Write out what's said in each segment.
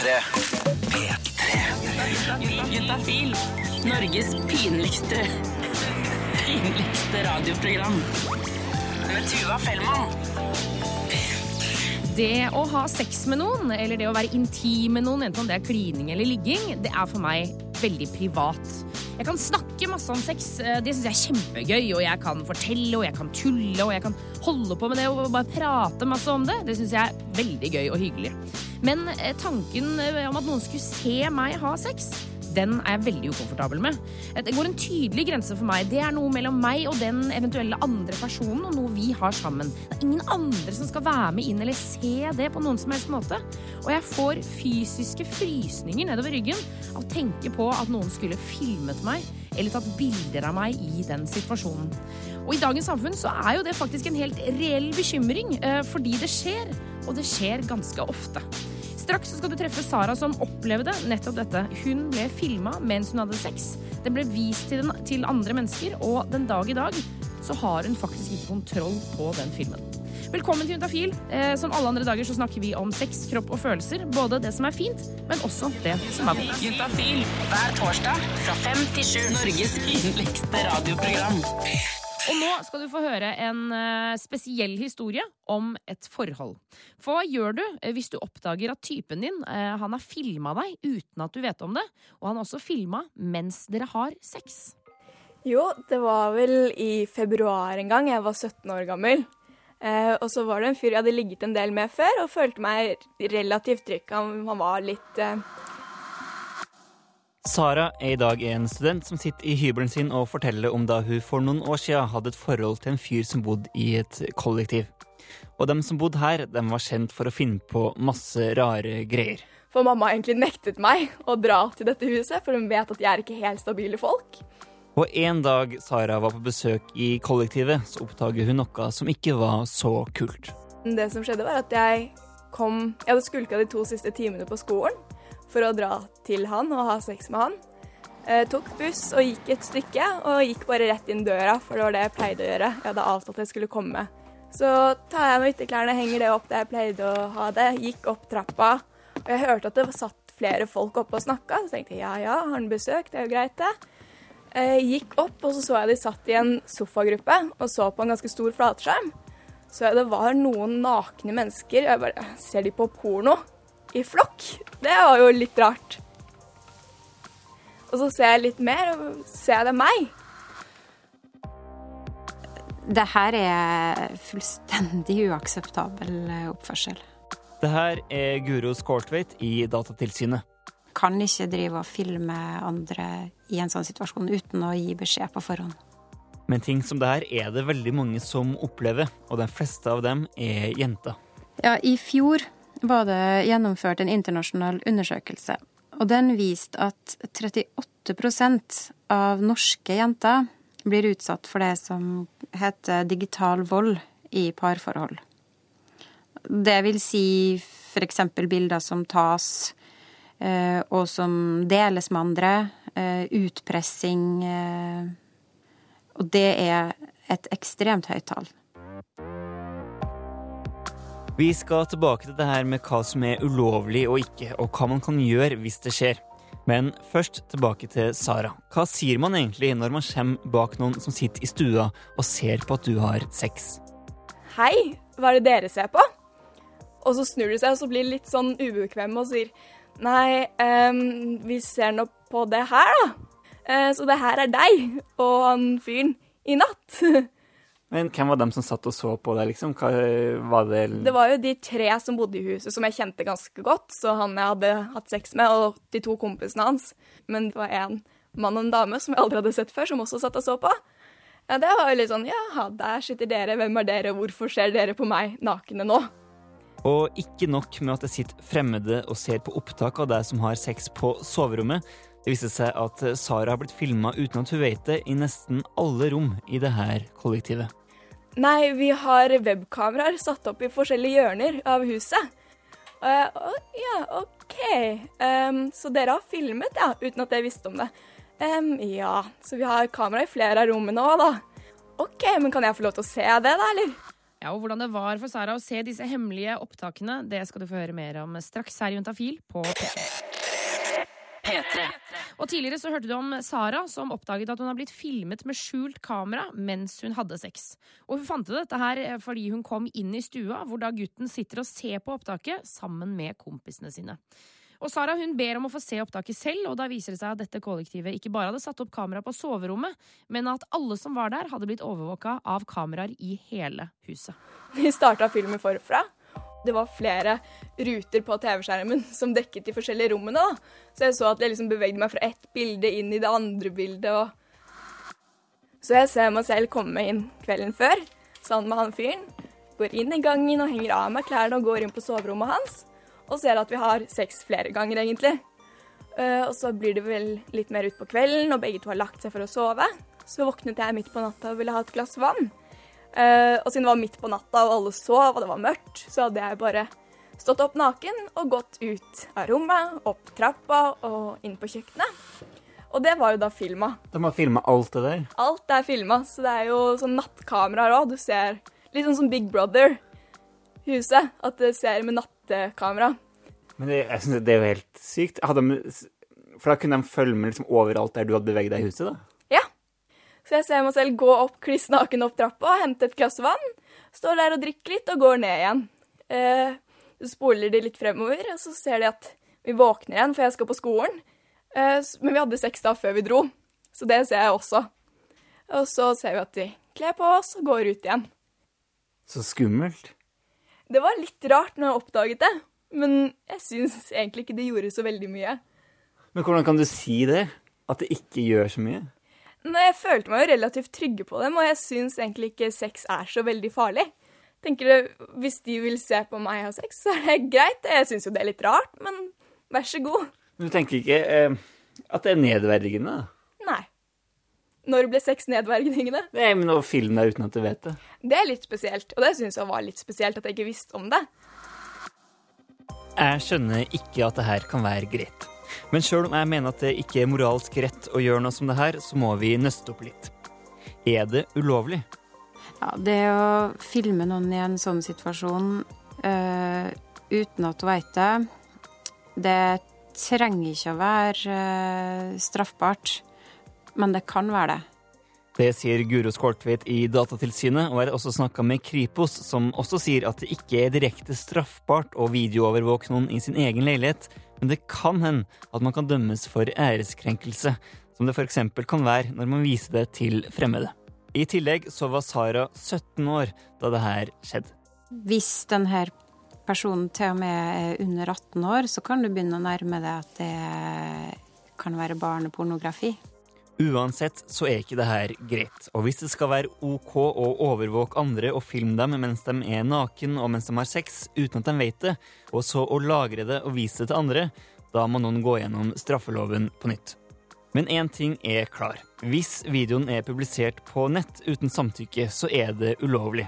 P3. P3. Juntafil. Norges pinligste pinligste radioprogram. Med Tuva Fellmann. Det å ha sex med noen, eller det å være intim med noen, enten om det er klining eller ligging, det er for meg veldig privat. Jeg kan snakke masse om sex, eh, det syns jeg er kjempegøy, og jeg kan fortelle, og jeg kan tulle, og jeg kan holde på med det og bare prate masse om det. Det syns jeg er veldig gøy og hyggelig. Men eh, tanken eh, om at noen skulle se meg ha sex, den er jeg veldig ukomfortabel med. Det går en tydelig grense for meg. Det er noe mellom meg og den eventuelle andre personen, og noe vi har sammen. Det er ingen andre som skal være med inn eller se det på noen som helst måte. Og jeg får fysiske frysninger nedover ryggen av å tenke på at noen skulle filmet meg eller tatt bilder av meg i den situasjonen. Og i dagens samfunn så er jo det faktisk en helt reell bekymring, eh, fordi det skjer, og det skjer ganske ofte. Straks skal du treffe Sara som opplevde nettopp dette. Hun ble filma mens hun hadde sex. Det ble vist til, den, til andre mennesker, og den dag i dag så har hun faktisk ikke kontroll på den filmen. Velkommen til Juntafil. Eh, som alle andre dager så snakker vi om sex, kropp og følelser. Både det som er fint, men også det som er vondt. Juntafil hver torsdag fra fem til sju. Norges pinligste radioprogram. Og nå skal du få høre en eh, spesiell historie om et forhold. For hva gjør du eh, hvis du oppdager at typen din eh, han har filma deg uten at du vet om det, og han har også filma mens dere har sex? Jo, det var vel i februar en gang. Jeg var 17 år gammel. Og så var det en fyr jeg hadde ligget en del med før, og følte meg relativt trygg. Han, han var litt Sara er i dag en student som sitter i hybelen sin og forteller om da hun for noen år siden hadde et forhold til en fyr som bodde i et kollektiv. Og dem som bodde her, dem var kjent for å finne på masse rare greier. For mamma egentlig nektet meg å dra til dette huset, for hun vet at jeg er ikke helt stabile folk. Og en dag Sara var på besøk i kollektivet, så oppdager hun noe som ikke var så kult. Det som skjedde, var at jeg kom Jeg hadde skulka de to siste timene på skolen for å dra til han og ha sex med han. Eh, tok buss og gikk et stykke, og gikk bare rett inn døra, for det var det jeg pleide å gjøre. Jeg hadde avtalt at jeg skulle komme. Så tar jeg med ytterklærne, henger det opp der jeg pleide å ha det, gikk opp trappa, og jeg hørte at det satt flere folk oppe og snakka, så tenkte jeg ja ja, har han besøk, det er jo greit, det. Eh, gikk opp, og så så jeg de satt i en sofagruppe og så på en ganske stor flatskjerm. Så jeg det var noen nakne mennesker. Jeg bare Ser de på porno? I flokk? Det var jo litt rart. Og så ser jeg litt mer, og ser det er meg. Det her er fullstendig uakseptabel oppførsel. Det her er Guro Skårtveit i Datatilsynet. Kan ikke drive og filme andre i en sånn situasjon uten å gi beskjed på forhånd. Men ting som det her er det veldig mange som opplever, og de fleste av dem er jenter. Ja, i fjor var det gjennomført en internasjonal undersøkelse, og den viste at 38% av norske jenter blir utsatt for det som heter digital vold i parforhold. Det vil si eksempel bilder som tas eh, og som deles med andre. Eh, utpressing. Eh, og det er et ekstremt høyt tall. Vi skal tilbake til det her med hva som er ulovlig og ikke, og hva man kan gjøre hvis det skjer. Men først tilbake til Sara. Hva sier man egentlig når man kommer bak noen som sitter i stua og ser på at du har sex? Hei, hva er det dere ser på? Og så snur de seg, og så blir litt sånn ubekvemme og sier Nei, um, vi ser nå på det her, da. Uh, så det her er deg og han fyren i natt. Men hvem var dem som satt og så på deg, liksom? Hva var det Det var jo de tre som bodde i huset som jeg kjente ganske godt, så han jeg hadde hatt sex med, og de to kompisene hans. Men det var en mann og en dame som jeg aldri hadde sett før, som også satt og så på. Ja, det var jo litt sånn Jaha, der sitter dere, hvem er dere, hvorfor ser dere på meg nakne nå? Og ikke nok med at det sitter fremmede og ser på opptak av deg som har sex på soverommet. Det viste seg at Sara har blitt filma uten at hun vet det, i nesten alle rom i det her kollektivet. Nei, vi har webkameraer satt opp i forskjellige hjørner av huset. Uh, ja, OK. Um, så dere har filmet, ja, uten at jeg visste om det. Um, ja, så vi har kamera i flere av rommene òg, da. OK, men kan jeg få lov til å se det, da, eller? Ja, og Hvordan det var for Sara å se disse hemmelige opptakene, det skal du få høre mer om straks her i Juntafil på P3. P3. Og Tidligere så hørte du om Sara som oppdaget at hun har blitt filmet med skjult kamera mens hun hadde sex. Og Hun fant ut dette her eh, fordi hun kom inn i stua, hvor da gutten sitter og ser på opptaket sammen med kompisene sine. Og Sara hun ber om å få se opptaket selv, og da viser det seg at dette kollektivet ikke bare hadde satt opp kamera på soverommet, men at alle som var der, hadde blitt overvåka av kameraer i hele huset. Vi starta filmen forfra. Det var flere ruter på TV-skjermen som dekket de forskjellige rommene. da. Så jeg så at jeg liksom bevegde meg fra ett bilde inn i det andre bildet. Og... Så jeg ser meg selv komme inn kvelden før sammen med han fyren. Går inn i gangen og henger av meg klærne og går inn på soverommet hans. Og ser at vi har sex flere ganger, egentlig. Eh, og så blir det vel litt mer utpå kvelden, og begge to har lagt seg for å sove. Så våknet jeg midt på natta og ville ha et glass vann. Eh, og siden det var midt på natta og alle sov og det var mørkt, så hadde jeg bare stått opp naken og gått ut av rommet, opp trappa og inn på kjøkkenet. Og det var jo da filma. De har filma alt det der. Alt er filma, så det er jo sånn nattkameraer òg. Du ser litt sånn som Big Brother-huset. At det ser med nattekamera. Men det, jeg synes det er jo helt sykt. Hadde de, for da kunne de følge med liksom overalt der du hadde beveget deg i huset, da? Så jeg ser meg selv gå opp kliss naken opp trappa, hente et glass vann, står der og drikker litt og går ned igjen. Eh, så spoler de litt fremover, og så ser de at vi våkner igjen, for jeg skal på skolen. Eh, men vi hadde sex da før vi dro, så det ser jeg også. Og så ser vi at de kler på oss og går ut igjen. Så skummelt. Det var litt rart når jeg oppdaget det, men jeg syns egentlig ikke det gjorde så veldig mye. Men hvordan kan du si det? At det ikke gjør så mye? Nei, jeg følte meg jo relativt trygge på dem, og jeg syns egentlig ikke sex er så veldig farlig. Tenker du, Hvis de vil se på meg ha sex, så er det greit. Jeg syns jo det er litt rart, men vær så god. Men du tenker ikke eh, at det er nedverdigende? Nei. Når ble sex nedverdigende? Nei, men å filme deg uten at du vet det. Det er litt spesielt, og det syns jeg var litt spesielt at jeg ikke visste om det. Jeg skjønner ikke at det her kan være greit. Men sjøl om jeg mener at det ikke er moralsk rett å gjøre noe som det her, så må vi nøste opp litt. Er det ulovlig? Ja, det å filme noen i en sånn situasjon eh, uten at du veit det, det trenger ikke å være eh, straffbart, men det kan være det. Det sier Guro Skåltvedt i Datatilsynet, og har også snakka med Kripos, som også sier at det ikke er direkte straffbart å videoovervåke noen i sin egen leilighet, men det kan hende at man kan dømmes for æreskrenkelse, som det f.eks. kan være når man viser det til fremmede. I tillegg så var Sara 17 år da det her skjedde. Hvis denne personen til og med er under 18 år, så kan du begynne å nærme deg at det kan være barnepornografi. Uansett så er ikke det her greit, og hvis det skal være ok å overvåke andre og filme dem mens de er naken og mens de har sex uten at de vet det, og så å lagre det og vise det til andre, da må noen gå gjennom straffeloven på nytt. Men én ting er klar. Hvis videoen er publisert på nett uten samtykke, så er det ulovlig.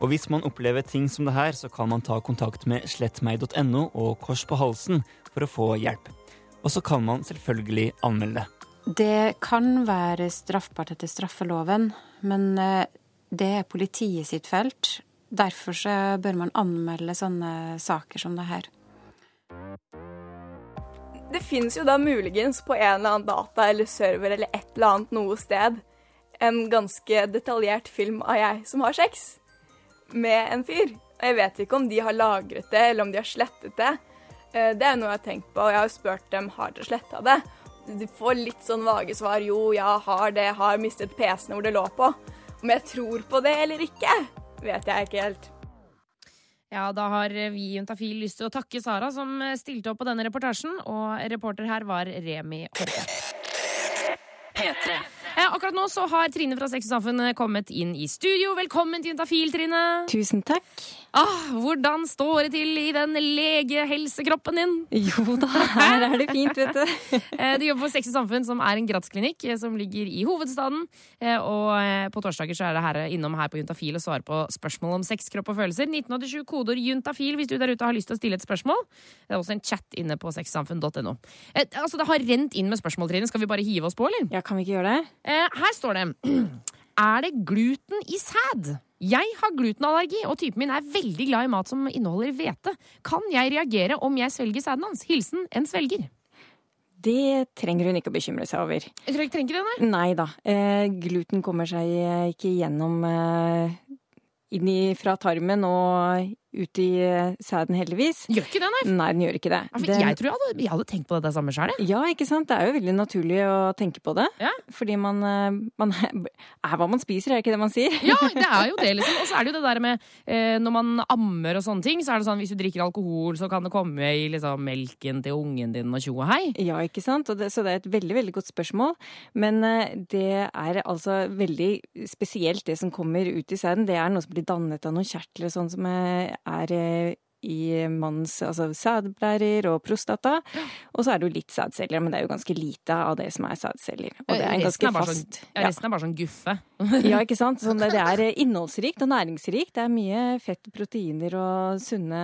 Og hvis man opplever ting som det her, så kan man ta kontakt med slettmeg.no og Kors på halsen for å få hjelp. Og så kan man selvfølgelig anmelde det. Det kan være straffbart etter straffeloven, men eh, det er politiet sitt felt. Derfor bør man anmelde sånne saker som det her. Det fins jo da muligens på en eller annen data eller server eller et eller annet noe sted en ganske detaljert film av jeg som har sex med en fyr. Og jeg vet ikke om de har lagret det, eller om de har slettet det. Eh, Det er noe jeg har tenkt på, og jeg har spurt dem har dere sletta det. De får litt sånn vage svar. Jo, ja, har det, har mistet PC-ene hvor det lå på. Om jeg tror på det eller ikke, vet jeg ikke helt. Ja, da har vi i Juntafil lyst til å takke Sara som stilte opp på denne reportasjen, og reporter her var Remi Horre. P3. Eh, akkurat nå så har Trine fra Sex og Samfunn kommet inn i studio. Velkommen til Juntafil, Trine. Tusen takk. Ah, hvordan står det til i den legehelsekroppen din? Jo da, her er det fint, vet du. Eh, Du jobber for Sex og Samfunn, som er en gradsklinikk eh, som ligger i hovedstaden. Eh, Og på torsdager så er det her innom her på Juntafil og svare på spørsmål om sex, kropp og følelser. 1987 kodeord juntafil hvis du der ute har lyst til å stille et spørsmål. Det er også en chat inne på sexsamfunn.no. Altså, det har rent inn med spørsmål, Trine. Skal vi bare hive oss på, eller? Ja, kan vi ikke gjøre det? Her står det Er det gluten i sæd? Jeg har glutenallergi, og typen min er veldig glad i mat som inneholder hvete. Kan jeg reagere om jeg svelger sæden hans? Hilsen en svelger. Det trenger hun ikke å bekymre seg over. Jeg tror jeg trenger det, nei. Nei da. Eh, gluten kommer seg ikke gjennom eh, inn i, fra tarmen og ut i eh, sæden, heldigvis. Gjør ikke det, nei. Nei, den gjør ikke det. For jeg tror jeg hadde, jeg hadde tenkt på det samme sjøl, jeg. Ja, ikke sant? Det er jo veldig naturlig å tenke på det. Ja. Fordi man, eh, man er hva man spiser, er det ikke det man sier? Ja, det er jo det, liksom. Og så er det jo det der med eh, når man ammer og sånne ting, så er det sånn hvis du drikker alkohol, så kan det komme i liksom melken til ungen din og tjo og hei. Ja, ikke sant? Og det, så det er et veldig, veldig godt spørsmål. Men det er altså veldig spesielt det som kommer ut i sæden. Det er noe som blir dannet av noen kjertler og sånn som eh, er eh, i mannens altså sædblærer og prostata. Og så er det jo litt sædceller, men det er jo ganske lite av det som er sædceller. Og det er en ganske er fast Sånn, ja, resten er bare sånn guffe. Ja, ikke sant? Sånn det, er innholdsrikt og næringsrikt. Det er mye fett, proteiner og sunne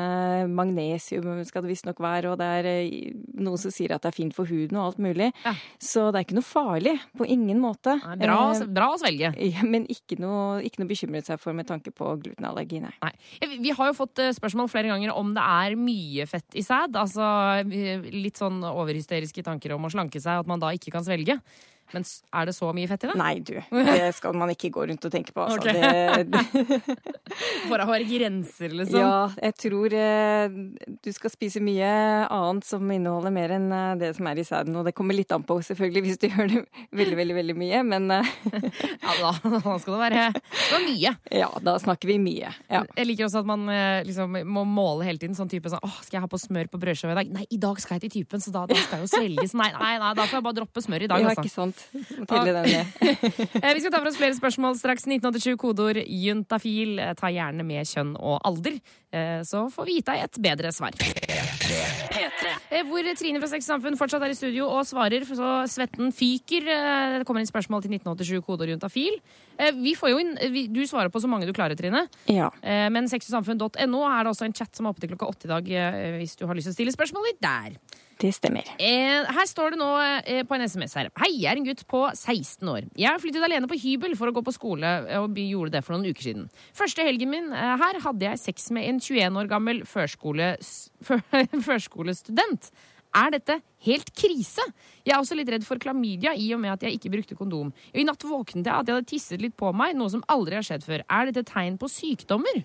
magnesium skal det visstnok være. Og det er eh, noen som sier at det er fint for huden og alt mulig. Ja. Så det er ikke noe farlig. På ingen måte. Bra, Eh, bra å svelge. ja, men ikke noe, ikke noe bekymret seg for med tanke på glutenallergi, nei. Nei. Vi- har jo fått eh, spørsmål flere ganger om det er mye fett i sæd. Altså eh, litt sånn overhysteriske tanker om å slanke seg, at man da ikke kan svelge. Men er det så mye fett i det? Nei, du. Det skal man ikke gå rundt og tenke på. Altså. Okay. Det, å være grenser, liksom. ja, jeg tror eh, du skal spise mye annet som inneholder mer enn eh, det som er i sæden. Og det kommer litt an på, selvfølgelig, hvis du gjør det veldig, veldig, veldig mye. Men eh, Ja, da, da skal det være, det mye. ja, da snakker vi mye. Ja. Jeg liker også at man eh, liksom må måle hele tiden. Sånn type sånn Åh, skal jeg ha på smør på brødskiva i dag? Nei, i dag skal jeg til typen, så da, da skal jeg jo svelges. Nei, nei, nei, da får jeg bare droppe smør i dag, ja, altså. ikke sant. Må Tidlig den. Eh, Vi skal ta for oss flere spørsmål straks. 1987 kodeord juntafil. Eh, Ta gjerne med kjønn og alder, eh, så får vi gitt deg et bedre svar. Eh, Hvor Trine fra Sex Samfunn fortsatt er i studio og svarer, så svetten fyker. Det kommer inn spørsmål til 1987 kodeord juntafil. Eh, Vi får jo inn, Du svarer på så mange du klarer, Trine. Ja. Eh, Men sexogsamfunn.no er det også en chat som er oppe til klokka åtte i dag, hvis du har lyst til å stille spørsmål litt der. Det stemmer. Eh, her står det nå eh, på en SMS her. Hei, jeg er en gutt på 16 år. Jeg flyttet alene på hybel for å gå på skole, og gjorde det for noen uker siden. Første helgen min eh, her hadde jeg sex med en 21 år gammel førskole, førskolestudent. Er dette helt krise? Jeg er også litt redd for klamydia i og med at jeg ikke brukte kondom. I natt våknet jeg at jeg hadde tisset litt på meg, noe som aldri har skjedd før. Er dette tegn på sykdommer?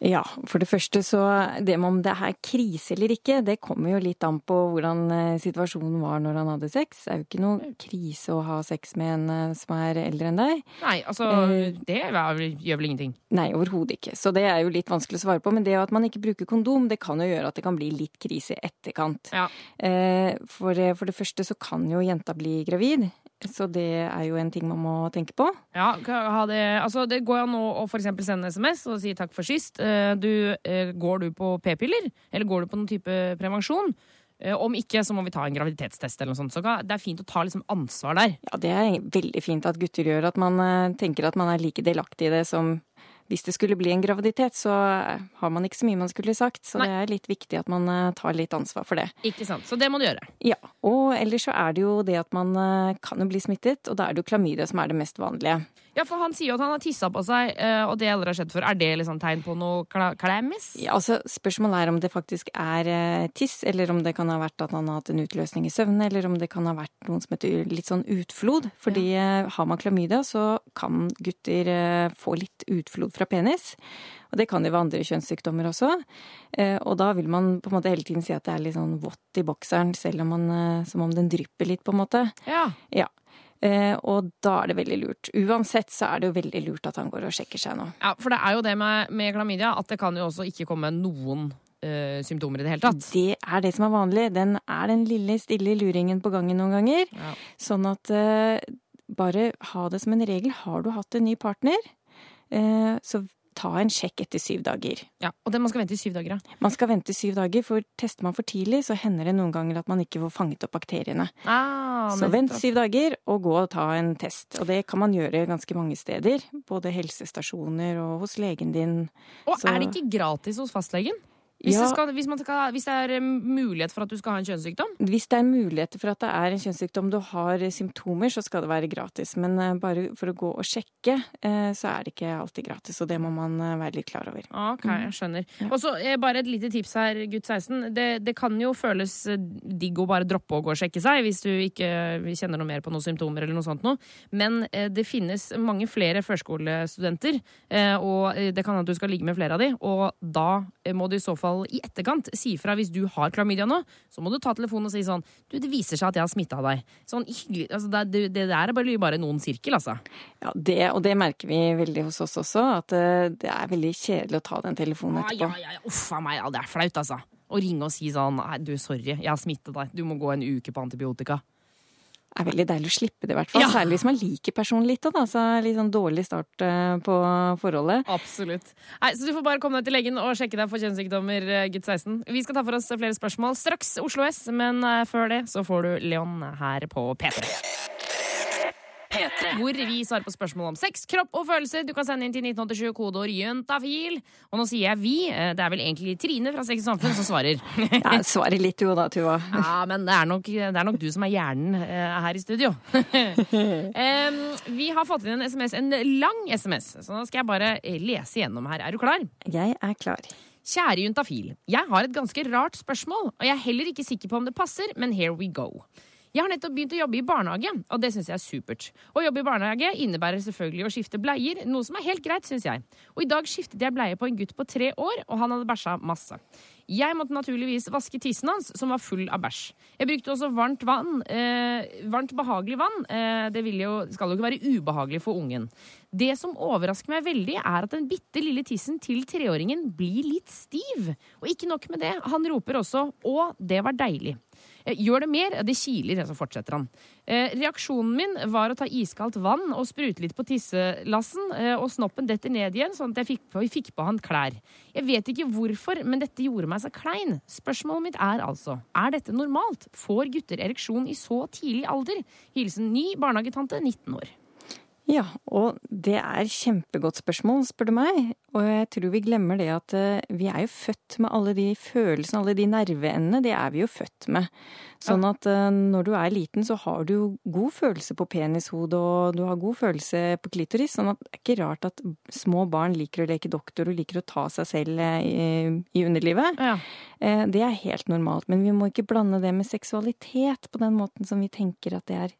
Ja, for det første så Det med om det er krise eller ikke, det kommer jo litt an på hvordan eh, situasjonen var når han hadde sex. Det er jo ikke noe krise å ha sex med en eh, som er eldre enn deg. Nei, altså, Eh. det gjør vel ingenting. Nei, overhodet ikke. Så det er jo litt vanskelig å svare på. Men det at man ikke bruker kondom, det kan jo gjøre at det kan bli litt krise i etterkant. Ja. For, for det første så kan jo jenta bli gravid. Så det er jo en ting man må tenke på. Ja, ha det, altså det går an å eksempel sende SMS og si takk for sist. Eh, Du, eh, går du på p-piller, eller går du på noen type prevensjon? Eh, Om ikke, så må vi ta en graviditetstest eller noe sånt. Så det er fint å ta liksom ansvar der. Ja, det er veldig fint at gutter gjør. At man tenker at man er like delaktig i det som hvis det skulle bli en graviditet, så har man ikke så mye man skulle sagt. Så Nei. det er litt viktig at man eh, tar litt ansvar for det. Ikke sant? Så det må du gjøre. Ja, Og ellers så er det jo det at man eh, kan jo bli smittet, og da er det jo klamydia som er det mest vanlige. Ja, for han sier jo at han har tissa på seg, eh, og det aldri har skjedd før. Er det liksom tegn på noe klemmis? Ja, altså Spørsmålet er om det faktisk er eh, tiss, eller om det kan ha vært at han har hatt en utløsning i søvne, eller om det kan ha vært noen som heter litt sånn utflod. Fordi ja. har man klamydia, så kan gutter eh, få litt utflod fra penis. Og det kan jo være andre kjønnssykdommer også. Eh, og da vil man på en måte hele tiden si at det er litt sånn vått i bokseren, selv om man, eh, som om den drypper litt, på en måte. Ja. Ja. Eh, og da er det veldig lurt. Uansett så er det jo veldig lurt at han går og sjekker seg nå. ja, for det er jo det med, med klamydia at det kan jo også ikke komme noen ø, symptomer i det hele tatt. Det er det som er vanlig. Den er den lille, stille luringen på gangen noen ganger. Ja. Sånn at ø, bare ha det som en regel. Har du hatt en ny partner, ø, så ta en sjekk etter syv dager. Ja, og det man skal vente i syv dager, ja. Man skal vente i syv dager, for tester man for tidlig, så hender det noen ganger at man ikke får fanget opp bakteriene. Ah, Så vent syv dager, og gå og ta en test. Og det kan man gjøre ganske mange steder. Både helsestasjoner og hos legen din. Og så- er det ikke gratis hos fastlegen? Hvis, Ja. det skal, hvis, man skal, hvis det er eh, mulighet for at du skal ha en kjønnssykdom? Hvis det er mulighet for at det er en kjønnssykdom, du har symptomer, så skal det være gratis. Men eh, bare for å gå og sjekke, eh, så er det ikke alltid gratis. Og det må man eh, være litt klar over. Ok, jeg skjønner. Og så eh, bare et lite tips her, gutt 16. Det, det kan jo føles eh, digg å bare droppe å gå og sjekke seg hvis du ikke eh, kjenner noe mer på noen symptomer eller noe sånt noe. Men eh, det finnes mange flere førskolestudenter, eh, og eh, det kan hende at du skal ligge med flere av de, og da eh, må du i så fall i etterkant si fra hvis du har klamydia nå, så må du ta telefonen og si sånn Du, det viser seg at jeg har smitta deg. Sånn hyggelig Altså, det, det, der er bare, bare noen sirkel, altså. Ja, det, og det merker vi veldig hos oss også, at eh, det er veldig kjedelig å ta den telefonen etterpå. ja, ja, ja. Uff a meg, ja, det er flaut, altså. Å ringe og si sånn Nei, du, sorry, jeg har smittet deg. Du må gå en uke på antibiotika. Det er veldig deilig å slippe det, i hvert fall. Ja. Særlig hvis man liker personen litt. Da, så litt sånn dårlig start eh, på forholdet. Absolutt. Nei, Så du får bare komme deg til legen og sjekke deg for kjønnssykdommer, eh, gutt 16. Vi skal ta for oss flere spørsmål straks Oslo S, men eh, før det så får du Leon her på P3. P3. Hvor vi svarer på spørsmål om sex, kropp og følelser. Du kan sende inn til 1987 kodeord juntafil. Og nå sier jeg vi. eh, Det er vel egentlig Trine fra Sex og Samfunn som svarer. Jeg svarer litt jo da, Tuva. Ja, men det er nok, det er nok du som er hjernen eh, her i studio. um, vi har fått inn en SMS, en lang SMS, så nå skal jeg bare lese gjennom her. Er du klar? Jeg er klar. Kjære juntafil. Jeg har et ganske rart spørsmål, og jeg er heller ikke sikker på om det passer, men here we go. Jeg har nettopp begynt å jobbe i barnehage, og det syns jeg er supert. Å jobbe i barnehage innebærer selvfølgelig å skifte bleier, noe som er helt greit, syns jeg. Og i dag skiftet jeg bleie på en gutt på tre år, og han hadde bæsja masse. Jeg måtte naturligvis vaske tissen hans, som var full av bæsj. Jeg brukte også varmt vann. Eh, varmt, behagelig vann. Eh, det jo, skal jo ikke være ubehagelig for ungen. Det som overrasker meg veldig, er at den bitte lille tissen til treåringen blir litt stiv. Og ikke nok med det, han roper også 'å, det var deilig'. Eh, Gjør det mer, det kiler, så fortsetter han. Eh, reaksjonen min var å ta iskaldt vann og sprute litt på tisselassen, eh, og snoppen detter ned igjen, sånn at jeg fikk på, fikk på han klær. Jeg vet ikke hvorfor, men dette gjorde meg så klein. Spørsmålet mitt er altså, er dette normalt? Får gutter ereksjon i så tidlig alder? Hilsen ny barnehagetante, 19 år. Ja, og det er kjempegodt spørsmål, spør du meg. Og jeg tror vi glemmer det at eh, vi er jo født med alle de følelsene, alle de nerveendene. Det er vi jo født med. Sånn at eh, når du er liten, så har du jo god følelse på penishodet, og du har god følelse på klitoris. Sånn at det er ikke rart at små barn liker å leke doktor og liker å ta seg selv eh, i, underlivet. Ja. Det er helt normalt. Men vi må ikke blande det med seksualitet på den måten som vi tenker at det er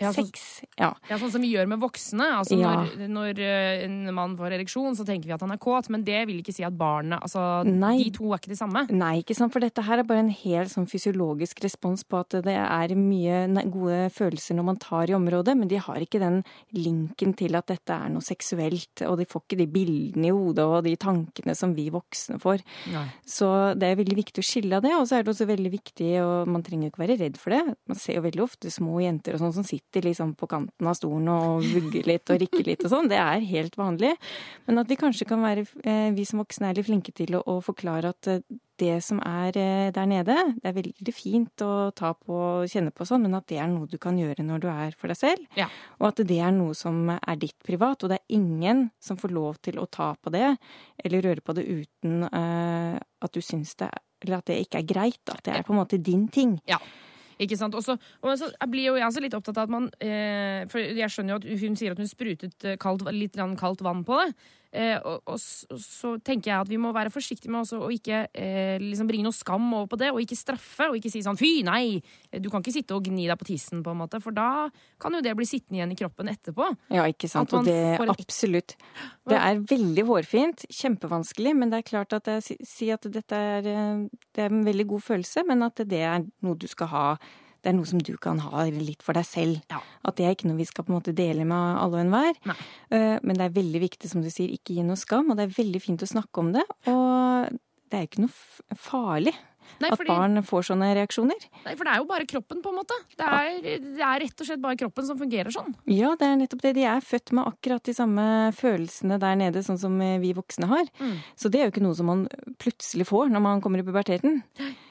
Ja, så- sex. Ja. Ja, Sånn som vi gjør med voksne. Altså Ja. Når, når eh, en mann får ereksjon, så tenker vi at han er kåt, men det vil ikke si at barnet altså, Nei. De to er ikke de samme. Nei, ikke sant, for dette her er bare en helt sånn fysiologisk respons på at det er mye gode følelser når man tar i området, men de har ikke den linken til at dette er noe seksuelt, og de får ikke de bildene i hodet og de tankene som vi voksne får. Nei. Så det er veldig viktig å skille av det, og så er det også veldig viktig, og man trenger ikke være redd for det. Man ser jo veldig ofte små jenter og sånn som sitter liksom på kanten av stolen og vugger litt og rikker litt og sånn. Det er helt vanlig. Men at vi kanskje kan være, eh, vi som voksne er litt flinke til å, å forklare at eh, det som er eh, der nede, det er veldig fint å ta på og kjenne på sånn, men at det er noe du kan gjøre når du er for deg selv. Ja. Og at det er noe som er ditt privat, og det er ingen som får lov til å ta på det eller røre på det uten uh, at du syns det eller at det ikke er greit. At det er på en måte din ting. Ja. Ikke sant? Også, og så blir jo jeg også litt opptatt av at man eh, For jeg skjønner jo at hun sier at hun sprutet eh, kaldt, litt kaldt vann på det. Eh, og, og så, så tenker jeg at vi må være forsiktige med å ikke eh, liksom bringe noe skam over på det, og ikke straffe, og ikke si sånn fy, nei, du kan ikke sitte og gni deg på tissen, på en måte, for da kan jo det bli sittende igjen i kroppen etterpå. Ja, ikke sant. Og det en absolutt. Det er veldig hårfint, kjempevanskelig, men det er klart at jeg si- si at dette er, eh, det er en veldig god følelse, men at det er noe du skal ha det er noe som du kan ha litt for deg selv. Ja. At det er ikke noe vi skal på en måte dele med alle og enhver. Eh, Men det er veldig viktig, som du sier, ikke gi noe skam, og det er veldig fint å snakke om det. Og det er jo ikke noe farlig Nei, at barn får sånne reaksjoner. nei, for det er jo bare kroppen, på en måte. Det er, det er rett og slett bare kroppen som fungerer sånn. Ja, det er nettopp det. De er født med akkurat de samme følelsene der nede, sånn som eh, vi voksne har. Mm. Så det er jo ikke noe som man plutselig får når man kommer i puberteten.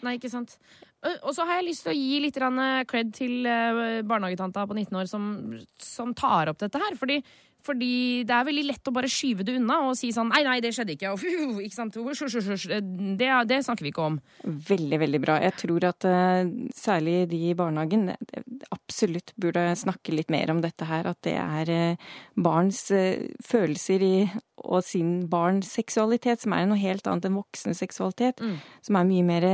Nei, ikke sant. Og så har jeg lyst til å gi litt cred til eh, barnehagetanta på 19 år som, som tar opp dette her. Fordi Fordi det er veldig lett å bare skyve det unna og si sånn Nei, nei, det skjedde ikke. Og, ikke sant? Det, det snakker vi ikke om. Veldig, veldig bra. Jeg tror at eh, særlig de i barnehagen eh, absolutt burde snakke litt mer om dette her. At det er eh, barns følelser i, og sin barns seksualitet, som er noe helt annet enn voksne seksualitet. Mm. Som er mye mer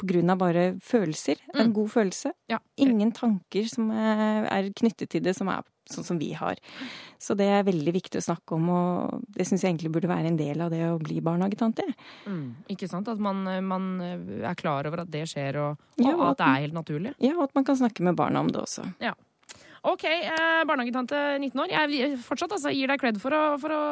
på grunn av bare følelser. En god følelse. Ja. Ingen tanker som er knyttet til det, som er sånn som vi har. Så det er veldig viktig å snakke om, og det syns jeg egentlig burde være en del av det å bli barnehagetante. Mm. Ikke sant? At man, man er klar over at det skjer, og, og Ja, at det er helt naturlig. Ja, og at man kan snakke med barna om det også. OK, eh, barnehagetante 19 år. Jeg fortsatt altså, gir deg cred for å, for å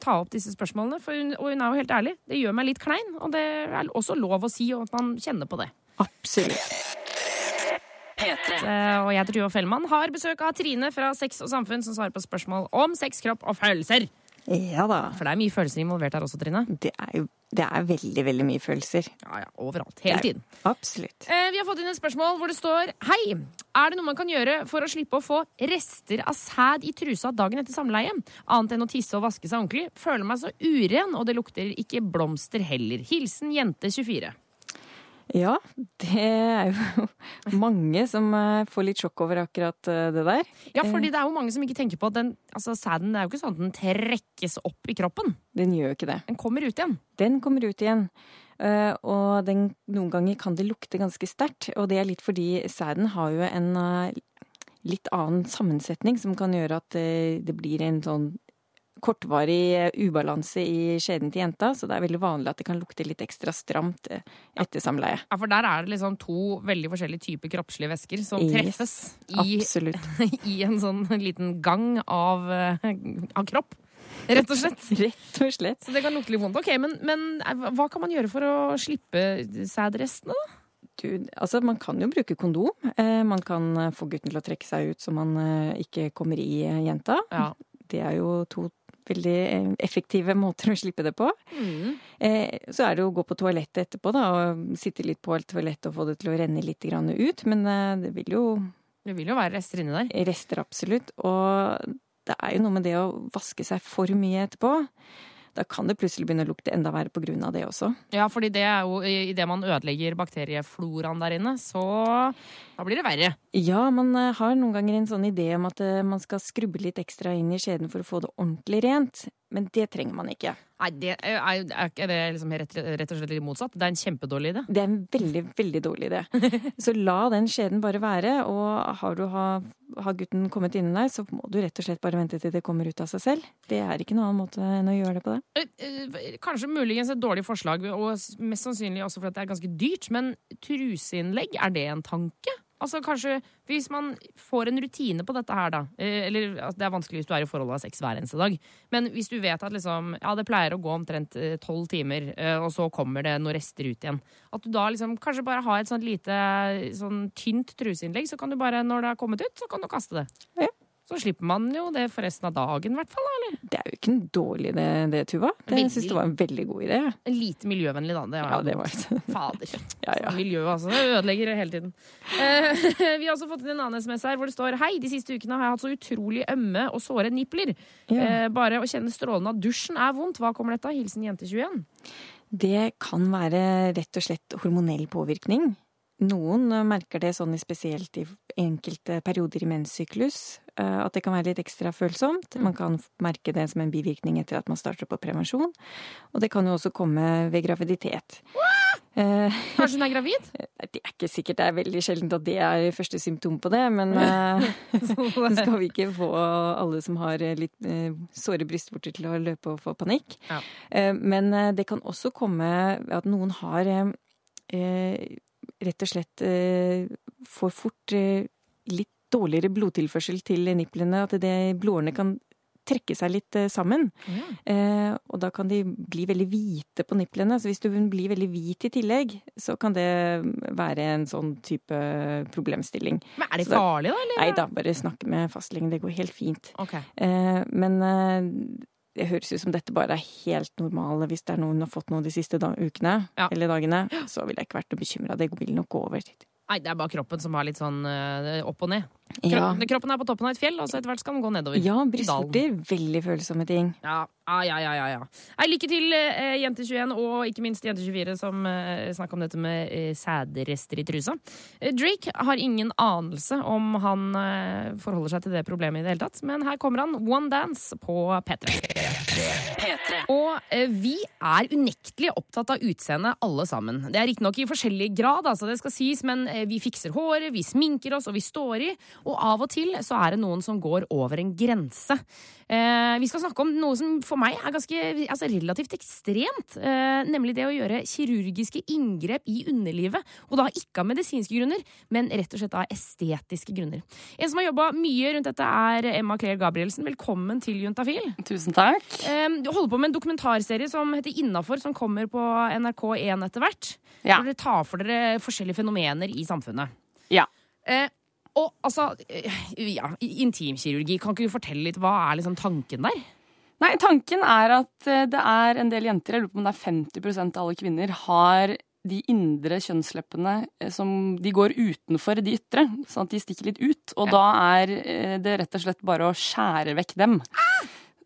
ta opp disse spørsmålene. Hun, og hun er jo helt ærlig. Det gjør meg litt klein, og det er også lov å si, og at man kjenner på det. Absolutt. P3. Eh, og jeg Tuva Fellmann. Har besøk av Trine fra Sex og Samfunn, som svarer på spørsmål om sex, kropp og følelser. Ja da. For det er mye følelser involvert her også, Trine. Det er jo det er veldig, veldig mye følelser. Ja, ja, Overalt. Hele tiden. Absolutt. Eh, vi har fått inn et spørsmål hvor det står Hei, er det noe man kan gjøre for å slippe å få rester av sæd i trusa dagen etter samleie? Annet enn å tisse og vaske seg ordentlig. Føler meg så uren, og det lukter ikke blomster heller. Hilsen jente 24. Ja, det er jo mange som eh, får litt sjokk over akkurat eh, det der. Ja, fordi det er jo mange som ikke tenker på at den, altså, sæden det er jo ikke sånn at den trekkes opp i kroppen. Den gjør jo ikke det. Den kommer ut igjen. Den kommer ut igjen. eh, Og den, noen ganger kan det lukte ganske sterkt. Og det er litt fordi sæden har jo en eh, litt annen sammensetning som kan gjøre at eh, det blir en sånn kortvarig eh, ubalanse i skjeden til jenta. Så det er veldig vanlig at det kan lukte litt ekstra stramt eh, etter samleie. Ja, For der er det liksom to veldig forskjellige typer kroppslige væsker som Yes, treffes i, i en sånn liten gang av, eh, av kropp. Rett og slett. Rett og slett. Så det kan lukte litt vondt. Ok, men, men hva kan man gjøre for å slippe sædrestene, da? Du, altså man kan jo bruke kondom. Eh, man kan få gutten til å trekke seg ut så man eh, ikke kommer i jenta. Ja. Det er jo to veldig eh, effektive måter å slippe det på. Mm. Eh, så er det å gå på toalettet etterpå da, og sitte litt på toalettet og få det til å renne litt ut. Men eh, det vil jo Det vil jo være rester inni der. rester absolutt. Og det er jo noe med det å vaske seg for mye etterpå. Da kan det plutselig begynne å lukte enda verre av det også. Ja, fordi det er jo idet man ødelegger bakteriefloraen der inne, så da blir det verre. Ja, man eh, har noen ganger en sånn idé om at eh, man skal skrubbe litt ekstra inn i skjeden for å få det ordentlig rent. Men det trenger man ikke. Nei, det er, er, det liksom rett, rett og slett litt motsatt? Det er en kjempedårlig idé. Det er en veldig, veldig dårlig idé. Så la den skjeden bare være, og har, du, har, har gutten kommet inni deg, så må du rett og slett bare vente til det kommer ut av seg selv. Det er ikke noen annen måte enn å gjøre det på det. Eh, eh, Kanskje muligens et dårlig forslag, og mest sannsynlig også fordi det er ganske dyrt, men truseinnlegg, er det en tanke? Altså kanskje Hvis man får en rutine på dette her, da eh, Eller altså, det er vanskelig hvis du er i forhold av sex hver eneste dag. Men hvis du vet at liksom Ja, det pleier å gå omtrent eh, tolv timer, eh, og så kommer det noen rester ut igjen. At du da liksom kanskje bare har et sånt lite sånn tynt truseinnlegg, så kan du bare, når det har kommet ut, så kan du kaste det. Ja. Så slipper man jo det for resten av dagen, i hvert fall. eller? Det er jo ikke en dårlig idé, det, Tuva. Det jeg syns det var en veldig god idé. Lite miljøvennlig, da. Det Ja, det var Fader. Ja, ja. Miljøet, altså. Det ødelegger hele tiden. Eh, vi har også fått inn en annen SMS her hvor det står Hei, de siste ukene har jeg hatt så utrolig ømme og såre nipler. Ja. Eh, bare å kjenne strålene av dusjen er vondt. Hva kommer dette av? Hilsen jente21. Det kan være rett og slett hormonell påvirkning. Noen merker det sånn spesielt i enkelte perioder i menssyklus, at det kan være litt ekstra følsomt. Man kan merke det som en bivirkning etter at man starter på prevensjon. Og det kan jo også komme ved graviditet. Uh, Kanskje hun er gravid? Det er ikke sikkert det er veldig sjeldent at det er første symptom på det, men uh, så skal vi ikke få alle som har eh, litt uh, såre brystvorter til å løpe og få panikk. Ja. Eh, Men eh, det kan også komme ved at noen har eh, eh, rett og slett eh, får fort eh, litt dårligere blodtilførsel til nipplene, at det, blodårene kan trekke seg litt sammen. sammen. Eh, og da kan de bli veldig hvite på nipplene. Så hvis du blir veldig hvit i tillegg, så kan det være en sånn type problemstilling. Men er det da- farlig, da? eller? Nei da, bare snakke med fastlegen. Det går helt fint. Okay. Eh, men eh, det høres ut som dette bare er helt normale. Hvis det er noen som har fått noe de siste da ukene Ja. eller dagene, så ville jeg ikke vært noe bekymra. Det vil nok gå over. Nei, det er bare kroppen som har litt sånn eh, opp og ned. Ja. Kroppen, kroppen er på toppen av et fjell, og så etter hvert skal den gå nedover. Ja, brystvorter. Veldig følsomme ting. Ja, ja, ja, ja, ja, ja. Nei, lykke til, eh, Jente21, og ikke minst Jente24, som eh, snakker om dette med eh, sædrester i trusa. Eh, Drake har ingen anelse om han eh, forholder seg til det problemet i det hele tatt, men her kommer han, One Dance, på P3. Og eh, vi er unektelig opptatt av utseendet, alle sammen. Det er riktignok i forskjellig grad, altså det skal sies, men eh, vi fikser håret, vi sminker oss, og vi står i. Og av og til så er det noen som går over en grense. Eh, vi skal snakke om noe som for meg er ganske altså relativt ekstremt. Eh, nemlig det å gjøre kirurgiske inngrep i underlivet. Og da ikke av medisinske grunner, men rett og slett av estetiske grunner. En som har jobba mye rundt dette, er Emma Claire Gabrielsen. Velkommen til Juntafil. Tusen takk. Eh, Du holder på med en dokumentarserie som heter Innafor, som kommer på NRK1 etter hvert. Ja. Hvor dere tar for dere forskjellige fenomener i samfunnet. Ja. Eh, og altså eh, ja, Intimkirurgi, kan ikke du fortelle litt? Hva er liksom tanken der? Nei, tanken er at eh, det er en del jenter, jeg lurer på om det er 50% av alle kvinner, har de indre kjønnsleppene eh, som de går utenfor de ytre, sånn at de stikker litt ut. Og da er det rett og slett bare å skjære vekk dem.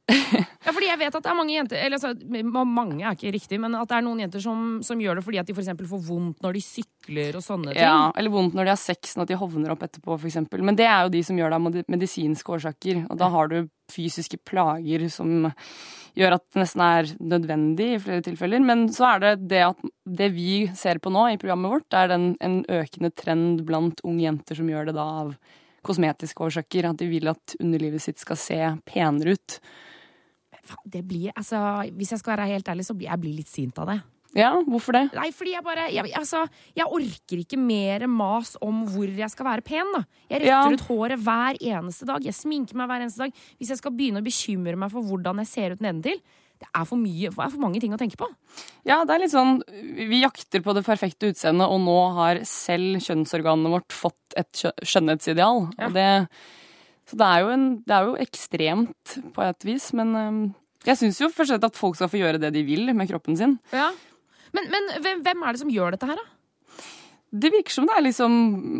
Ja, fordi jeg vet at det er mange jenter Eller altså, mange er ikke riktig, men at det er noen jenter som, som gjør det fordi at de f.eks. får vondt når de sykler og sånne ting. Ja, eller vondt når de har sex, sånn at de hovner opp etterpå, f.eks. Men det er jo de som gjør det av medisinske årsaker. Og da har du fysiske plager som gjør at det nesten er nødvendig i flere tilfeller. Men så er det det at det vi ser på nå i programmet vårt, er den, en økende trend blant unge jenter som gjør det da av kosmetiske årsaker. At de vil at underlivet sitt skal se penere ut. Det blir, altså, hvis jeg skal være helt ærlig, så blir jeg blir litt sint av det. Ja, hvorfor det? Nei, fordi jeg bare jeg, altså, jeg orker ikke mer mas om hvor jeg skal være pen. da Jeg retter Ja. ut håret hver eneste dag. Jeg sminker meg hver eneste dag. Hvis jeg skal begynne å bekymre meg for hvordan jeg ser ut nedentil, det er for, mye, det er for mange ting å tenke på. Ja, det er litt sånn Vi jakter på det perfekte utseendet, og nå har selv kjønnsorganet vårt fått et skjønnhetsideal. Ja. Og det, så det er, jo en, det er jo ekstremt på et vis, men øhm, jeg syns jo først og fremst at folk skal få gjøre det de vil med kroppen sin. Men, men hvem, hvem er det som gjør dette her, da? Det virker som det er liksom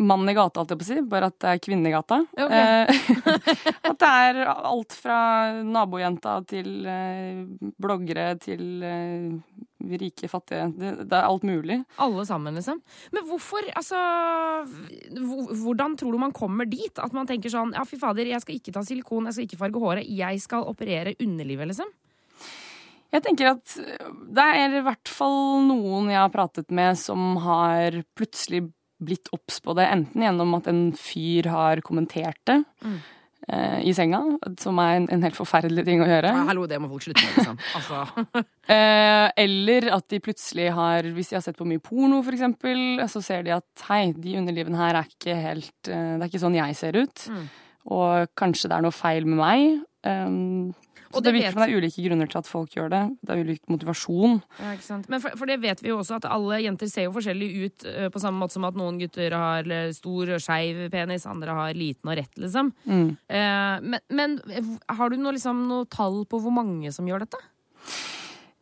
mann i gata, alt jeg på å si, bare at det er kvinne i gata. Ok. Eh, at det er alt fra nabojenta til eh, bloggere til eh, rike, fattige. Det, det er alt mulig. Alle sammen, liksom. Men hvorfor, altså Hvordan tror du man kommer dit? At man tenker sånn Ja, fy fader, jeg skal ikke ta silikon, jeg skal ikke farge håret, jeg skal operere underlivet, liksom. Jeg tenker at det er i hvert fall noen jeg har pratet med som har plutselig blitt obs på det, enten gjennom at en fyr har kommentert det Mm. Eh, i senga, som er en, en helt forferdelig ting å gjøre. Ja, hallo, det må folk slutte med, liksom. Altså. Eh, eller at de plutselig har, hvis de har sett på mye porno for eksempel, så ser de at hei, de underlivene her er ikke helt eh, Det er ikke sånn jeg ser ut. Mm. Og kanskje det er noe feil med meg. Um, så det, det virker som det er ulike grunner til at folk gjør det. Det er ulik motivasjon. Ja, ikke sant? Men for, for det vet vi jo også, at alle jenter ser jo forskjellig ut, uh, på samme måte som at noen gutter har stor og skeiv penis, andre har liten og rett, liksom. Mm. Uh, men, men har du noe, liksom, noe tall på hvor mange som gjør dette?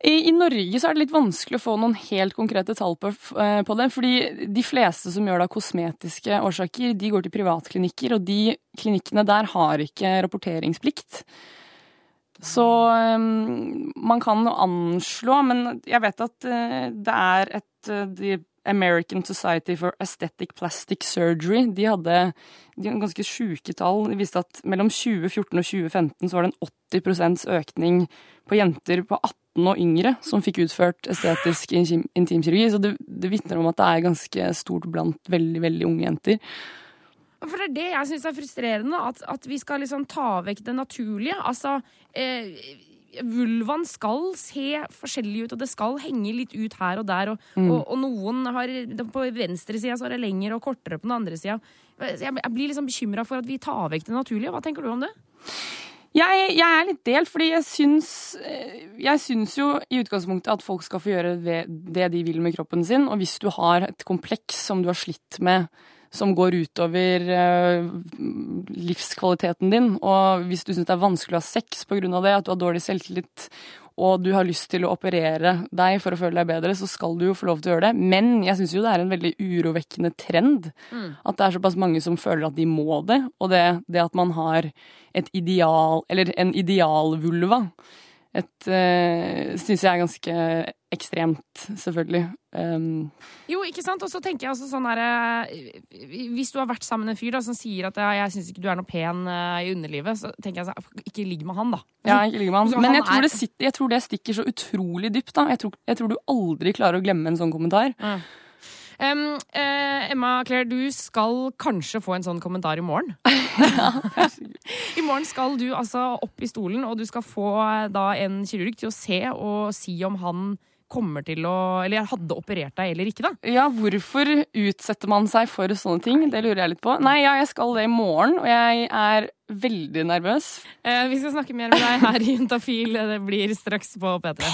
I, I Norge så er det litt vanskelig å få noen helt konkrete tall på, på det. Fordi de fleste som gjør det av kosmetiske årsaker, de går til privatklinikker, og de klinikkene der har ikke rapporteringsplikt. Så um, man kan jo anslå, men jeg vet at uh, det er et uh, The American Society for Aesthetic Plastic Surgery. De hadde, de ganske sjuke tall. De viste at mellom 2014 og 2015 så var det en 80% økning på jenter på 18 og yngre som fikk utført estetisk intim- intimkirurgi. Så det, det vitner om at det er ganske stort blant veldig, veldig unge jenter. For det er det jeg syns er frustrerende, at, at vi skal liksom ta vekk det naturlige. Altså, eh, vulvaen skal se forskjellig ut, og det skal henge litt ut her og der. Og, Mm. og, og noen har På venstre sida så er det lengre og kortere på den andre sida. Jeg, jeg blir liksom bekymra for at vi tar vekk det naturlige. Hva tenker du om det? Jeg, jeg er litt delt, fordi jeg syns, eh, jeg syns jo i utgangspunktet at folk skal få gjøre det, det de vil med kroppen sin. Og hvis du har et kompleks som du har slitt med, som går utover eh, livskvaliteten din, og hvis du syns det er vanskelig å ha sex pga. det, at du har dårlig selvtillit, og du har lyst til å operere deg for å føle deg bedre, så skal du jo få lov til å gjøre det. Men jeg syns jo det er en veldig urovekkende trend. At det er såpass mange som føler at de må det. Og det, det at man har et ideal, eller en idealvulva, et øh, syns jeg er ganske ekstremt, selvfølgelig. Um, Jo, ikke sant? Og så tenker jeg altså sånn her eh, Hvis du har vært sammen med en fyr da, som sier at 'jeg syns ikke du er noe pen eh, i underlivet', så tenker jeg sånn Ikke ligg med han, da. Ja, ikke ligg med han. Men han jeg tror, er- det sitter, jeg tror det stikker så utrolig dypt. da. Jeg tror, jeg tror du aldri klarer å glemme en sånn kommentar. Mm. Um, uh, Emma Claire, du skal kanskje få en sånn kommentar i morgen. I morgen skal du altså opp i stolen, og du skal få eh, da en kirurg til å se og si om han kommer til å Eller hadde operert deg eller ikke, da. Ja, hvorfor utsetter man seg for sånne ting? Det lurer jeg litt på. Nei, ja, jeg skal det i morgen, og jeg er veldig nervøs. Eh, vi skal snakke mer med deg her i Juntafil. Det blir straks på P3.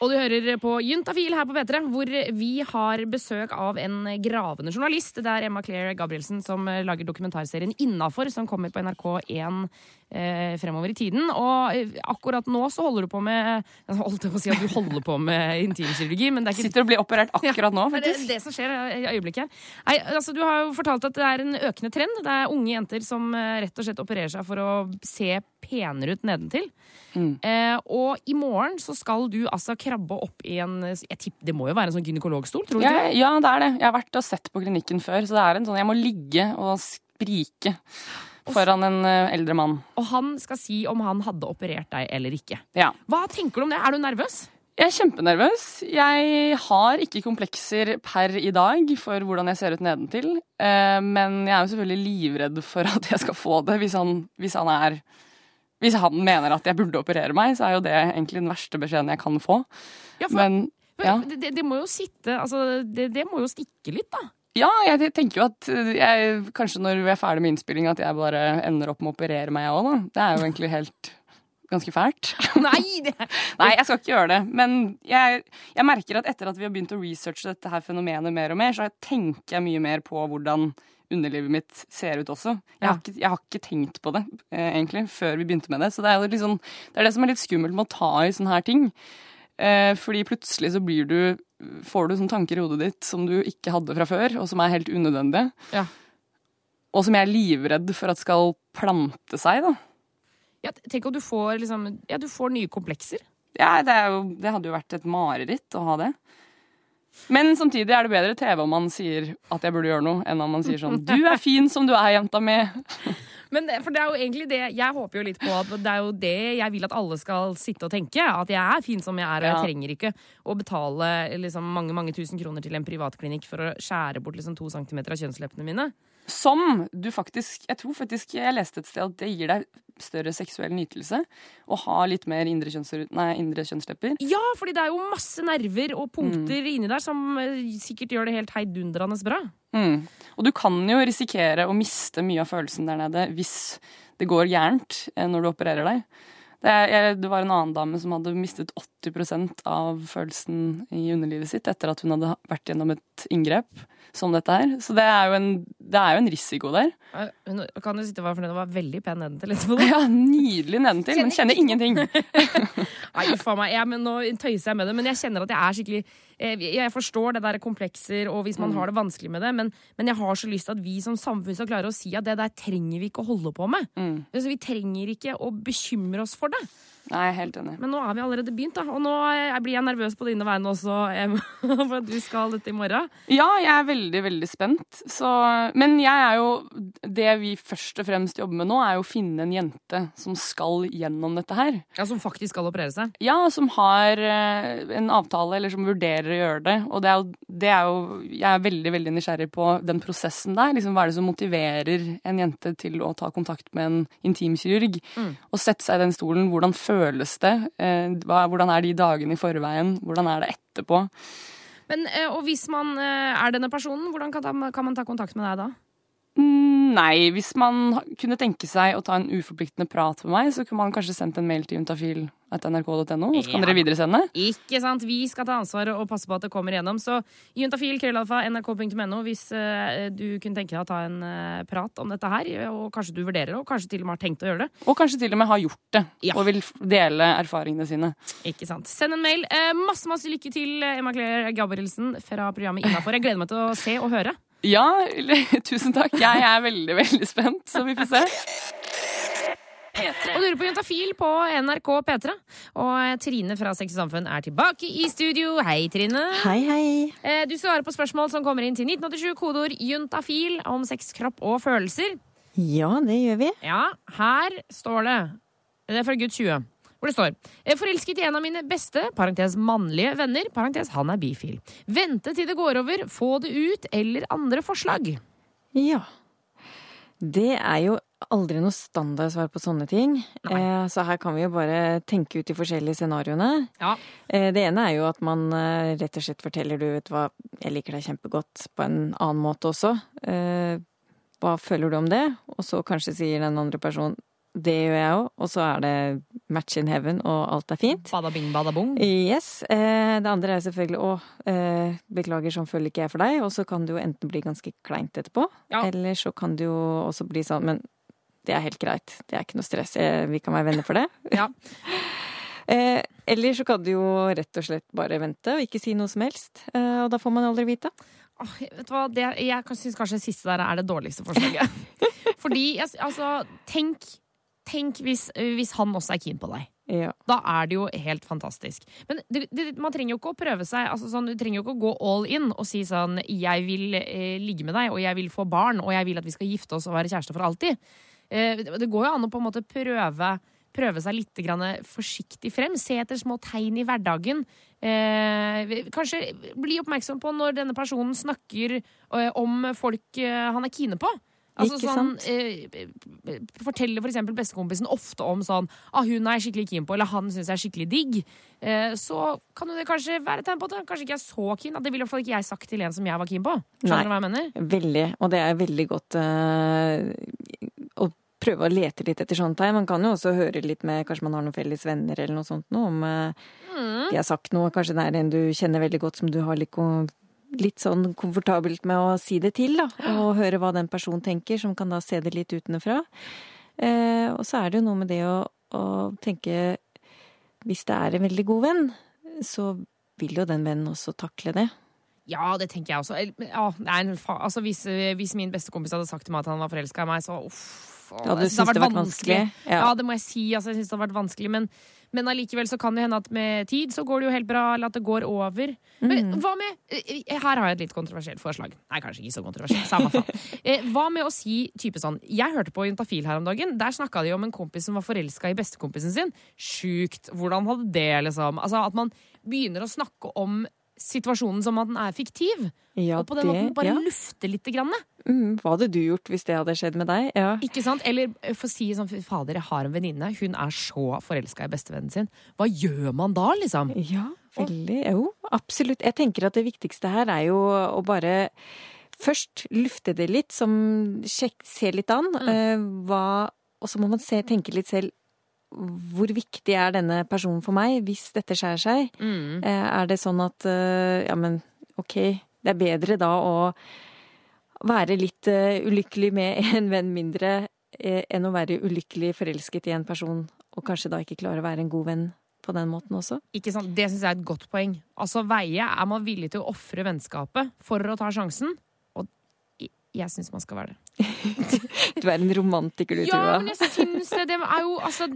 Og du hører på Juntafil her på P3, hvor vi har besøk av en gravende journalist. Det er Emma Claire Gabrielsen som lager dokumentarserien Innafor, som kommer på NRK1 eh, fremover i tiden. Og eh, akkurat nå så holder du på med Jeg holdt på å si at du holder på med intimkirurgi, men det er ikke Sitter og blir operert akkurat nå, det er det, faktisk. som skjer i øyeblikket. Nei, altså, du har jo fortalt at det er en økende trend. Det er unge jenter som eh, rett og slett opererer seg for å se penere ut nedentil. Mm. Eh, og i morgen så skal du altså krabbe opp i en tipper, Det må jo være en sånn gynekologstol, tror du Ja, ikke? ja, det er det. Jeg har vært og sett på klinikken før, så det er en sånn Jeg må ligge og sprike foran en eh, eldre mann. Og han skal si om han hadde operert deg eller ikke. Ja. Hva tenker du om det? Er du nervøs? Jeg er kjempenervøs. Jeg har ikke komplekser per i dag for hvordan jeg ser ut nedentil. Eh, Men jeg er jo selvfølgelig livredd for at jeg skal få det hvis han, hvis han er Hvis han mener at jeg burde operere meg, så er jo det egentlig den verste beskjeden jeg kan få. Ja, for, Men ja. det, det, må jo sitte Altså, det, det må jo stikke litt, da. Ja, jeg tenker jo at jeg, kanskje når vi er ferdig med innspilling, at jeg bare ender opp med å operere meg, jeg òg, da. Det er jo egentlig helt ganske fælt. Nei! Det, Nei, jeg skal ikke gjøre det. Men jeg, jeg merker at etter at vi har begynt å researche dette her fenomenet mer og mer, så tenker jeg mye mer på hvordan underlivet mitt ser ut også. Jeg, Ja. har, ikke, jeg har ikke tenkt på det, eh, egentlig, før vi begynte med det. Så det er sånn, det er det som er litt skummelt med å ta i sånne her ting. Eh, fordi plutselig så blir du får du sånne tanker i hodet ditt som du ikke hadde fra før, og som er helt unødvendige. Ja. Og som jeg er livredd for at skal plante seg, da. ja, tenk om du får liksom Ja, du får nye komplekser. Ja, det, jo, det hadde jo vært et mareritt å ha det. Men samtidig er det bedre TV om man sier at jeg burde gjøre noe, enn om man sier sånn Du er fin som du er, jenta mi. Men det- for det er jo egentlig det Jeg håper jo litt på at det er jo det jeg vil at alle skal sitte og tenke. At jeg er fin som jeg er, og jeg trenger ikke å betale liksom, mange mange tusen kroner til en privatklinikk for å skjære bort liksom, to centimeter av kjønnsleppene mine. Som du faktisk Jeg tror faktisk jeg leste et sted at det gir deg større seksuell nytelse å ha litt mer indre, kjønns, nei, indre kjønnslepper. Ja, fordi det er jo masse nerver og punkter inni der som eh, sikkert gjør det helt heidundrende bra. Mm. Og du kan jo risikere å miste mye av følelsen der nede hvis det går gærent eh, når du opererer deg. Det, var en annen dame som hadde mistet 80% av følelsen i underlivet sitt etter at hun hadde vært gjennom et inngrep som dette her. Så det er jo en, det er jo en risiko der. Hun kan jo sitte og være fornøyd og være veldig pen nedentil etterpå. Ja, Nydelig nedentil, men kjenner ingenting. Nei, uff a meg. Ja, men nå tøyser jeg med det. Men jeg kjenner at jeg er skikkelig Jeg forstår det der komplekser, og hvis man har det vanskelig med det, men, men jeg har så lyst til at vi som samfunn skal klare å si at det der trenger vi ikke å holde på med. Altså, vi trenger ikke å bekymre oss for det. Nei, jeg er helt enig. Men nå har vi allerede begynt, da. Og nå eh, blir jeg nervøs på dine vegne også, for at du skal dette i morgen. Ja, jeg er veldig, veldig spent. Så, men jeg er jo Det vi først og fremst jobber med nå, er jo å finne en jente som skal gjennom dette her. Ja, Som faktisk skal operere seg. Ja, som har eh, en avtale, eller som vurderer å gjøre det. Og det er, jo, det er jo Jeg er veldig, veldig nysgjerrig på den prosessen der. Liksom, hva er det som motiverer en jente til å ta kontakt med en intimkirurg? Og sette seg i den stolen. Hvordan føles det? Eh, hvordan er de dagene i forveien? Hvordan er det etterpå? Men, eh, og hvis man eh, er denne personen, hvordan kan man ta kontakt med deg da? Mm, Nei, hvis man kunne tenke seg å ta en uforpliktende prat med meg, så kunne man kanskje sendt en mail til juntafil at nrk.no, og så kan dere videresende. Ikke sant? Vi skal ta ansvar og passe på at det kommer igjennom. Så juntafil, krøllalfa, nrk.no hvis uh, du kunne tenke deg å ta en uh, prat om dette her, og kanskje du vurderer det, og kanskje til og med har tenkt å gjøre det. Og kanskje til og med har gjort det, Ja. og vil dele erfaringene sine. Ikke sant? Send en mail. Uh, masse, masse lykke til, Emma Claire Gabrielsen fra programmet Innafor. Jeg gleder meg til å se og høre. Ja, tusen takk. Jeg er veldig, veldig spent, så vi får se. Og du hører på Juntafil på NRK P3. Og Trine fra Sex og Samfunn er tilbake i studio. Hei, Trine. Hei, hei. Eh, Du svarer på spørsmål som kommer inn til 1987, kodeord juntafil om sex, kropp og følelser. Ja, det gjør vi. Ja, her står det Det er fra gutt 20. Hvor det står «Jeg er Forelsket i en av mine beste, parentes mannlige venner, parentes han er bifil. Vente til det går over, få det ut, eller andre forslag. Ja. Det er jo aldri noe standardsvar på sånne ting. Eh, så her kan vi jo bare tenke ut de forskjellige scenarioene. Ja. Eh, det ene er jo at man eh, rett og slett forteller du vet hva, jeg liker deg kjempegodt på en annen måte også. Eh, hva føler du om det? Og så kanskje sier den andre personen det gjør jeg òg, og så er det match in heaven, og alt er fint. Bada bing, bada bong. Yes. Eh, det andre er selvfølgelig å eh, beklager, sånn føler ikke jeg for deg. Og så kan det jo enten bli ganske kleint etterpå, Ja. eller så kan det jo også bli sånn Men det er helt greit. Det er ikke noe stress. Eh, vi kan være venner for det. Ja. Eller så kan du jo rett og slett bare vente og ikke si noe som helst. Og da får man aldri vite. Oh, vet du hva? Det, jeg syns kanskje det siste der er det dårligste forslaget. Fordi, altså, tenk, tenk hvis, hvis han også er keen på deg. Ja. Da er det jo helt fantastisk. Men det, det, man trenger jo ikke å prøve seg altså sånn, Du trenger jo ikke å gå all in og si sånn Jeg vil eh, ligge med deg, og jeg vil få barn, og jeg vil at vi skal gifte oss og være kjærester for alltid. Eh, det, går jo an å på en måte prøve, prøve seg litt grann forsiktig frem. Se etter små tegn i hverdagen. Eh, kanskje bli oppmerksom på når denne personen snakker eh, om folk eh, han er kine på. Altså Ikke sånn, sant? eh, forteller for eksempel bestekompisen ofte om sånn ah, 'Hun er jeg skikkelig keen på', eller 'han syns jeg er skikkelig digg'. Eh, så kan det kanskje være et tegn på at han kanskje ikke er så keen. At det ville i hvert fall ikke jeg sagt til en som jeg var keen på. Skjønner du hva jeg mener? Veldig. Og det er veldig godt uh, å prøve å lete litt etter sånne tegn. Man kan jo også høre litt med Kanskje man har noen felles venner eller noe sånt noe, om eh, de har sagt noe. Kanskje det er en du kjenner veldig godt som du har litt, litt sånn komfortabelt med å si det til, da. Og høre hva den personen tenker, som kan da se det litt utenfra. Eh, og så er det jo noe med det å, å tenke Hvis det er en veldig god venn, så vil jo den vennen også takle det. Ja, det tenker jeg også. Ja, altså, hvis, hvis min bestekompis hadde sagt til meg at han var forelska i meg, så uff. Du jeg syntes det vært vanskelig. Ja. Ja. det må jeg si. Altså, jeg syns det har vært vanskelig. Men, men allikevel så kan det hende at med tid så går det jo helt bra, eller at det går over. Men hva med eh, Her har jeg et litt kontroversielt forslag. Nei, kanskje ikke så kontroversielt. Samme faen. Eh, hva med å si type sånn Jeg hørte på Juntafil her om dagen. Der snakka de om en kompis som var forelska i bestekompisen sin. Sjukt. Hvordan hadde det, liksom? Altså At man begynner å snakke om situasjonen som at den er fiktiv. Ja, og på den det- måten bare ja. lufte litt. Grann. Mm, hva hadde du gjort hvis det hadde skjedd med deg? Ja. Ikke sant? Eller for få si sånn fader, jeg har en venninne. Hun er så forelska i bestevennen sin. Hva gjør man da, liksom? Ja, veldig. Jo, absolutt. Jeg tenker at det viktigste her er jo å bare først lufte det litt, som sjekk, se litt an. eh, hva, og så må man se, tenke litt selv hvor viktig er denne personen for meg hvis dette skjærer seg? Mm. Eh, er det sånn at eh, ja, men ok, det er bedre da å være litt eh, ulykkelig med en venn mindre enn å være ulykkelig forelsket i en person og kanskje da ikke klare å være en god venn på den måten også? Ikke sant? Det syns jeg er et godt poeng. Altså, veie er man villig til å ofre vennskapet for å ta sjansen. Jeg- syns man skal være det. Du er en romantiker, du, Ja, Tuva. men jeg syns det. Det er jo altså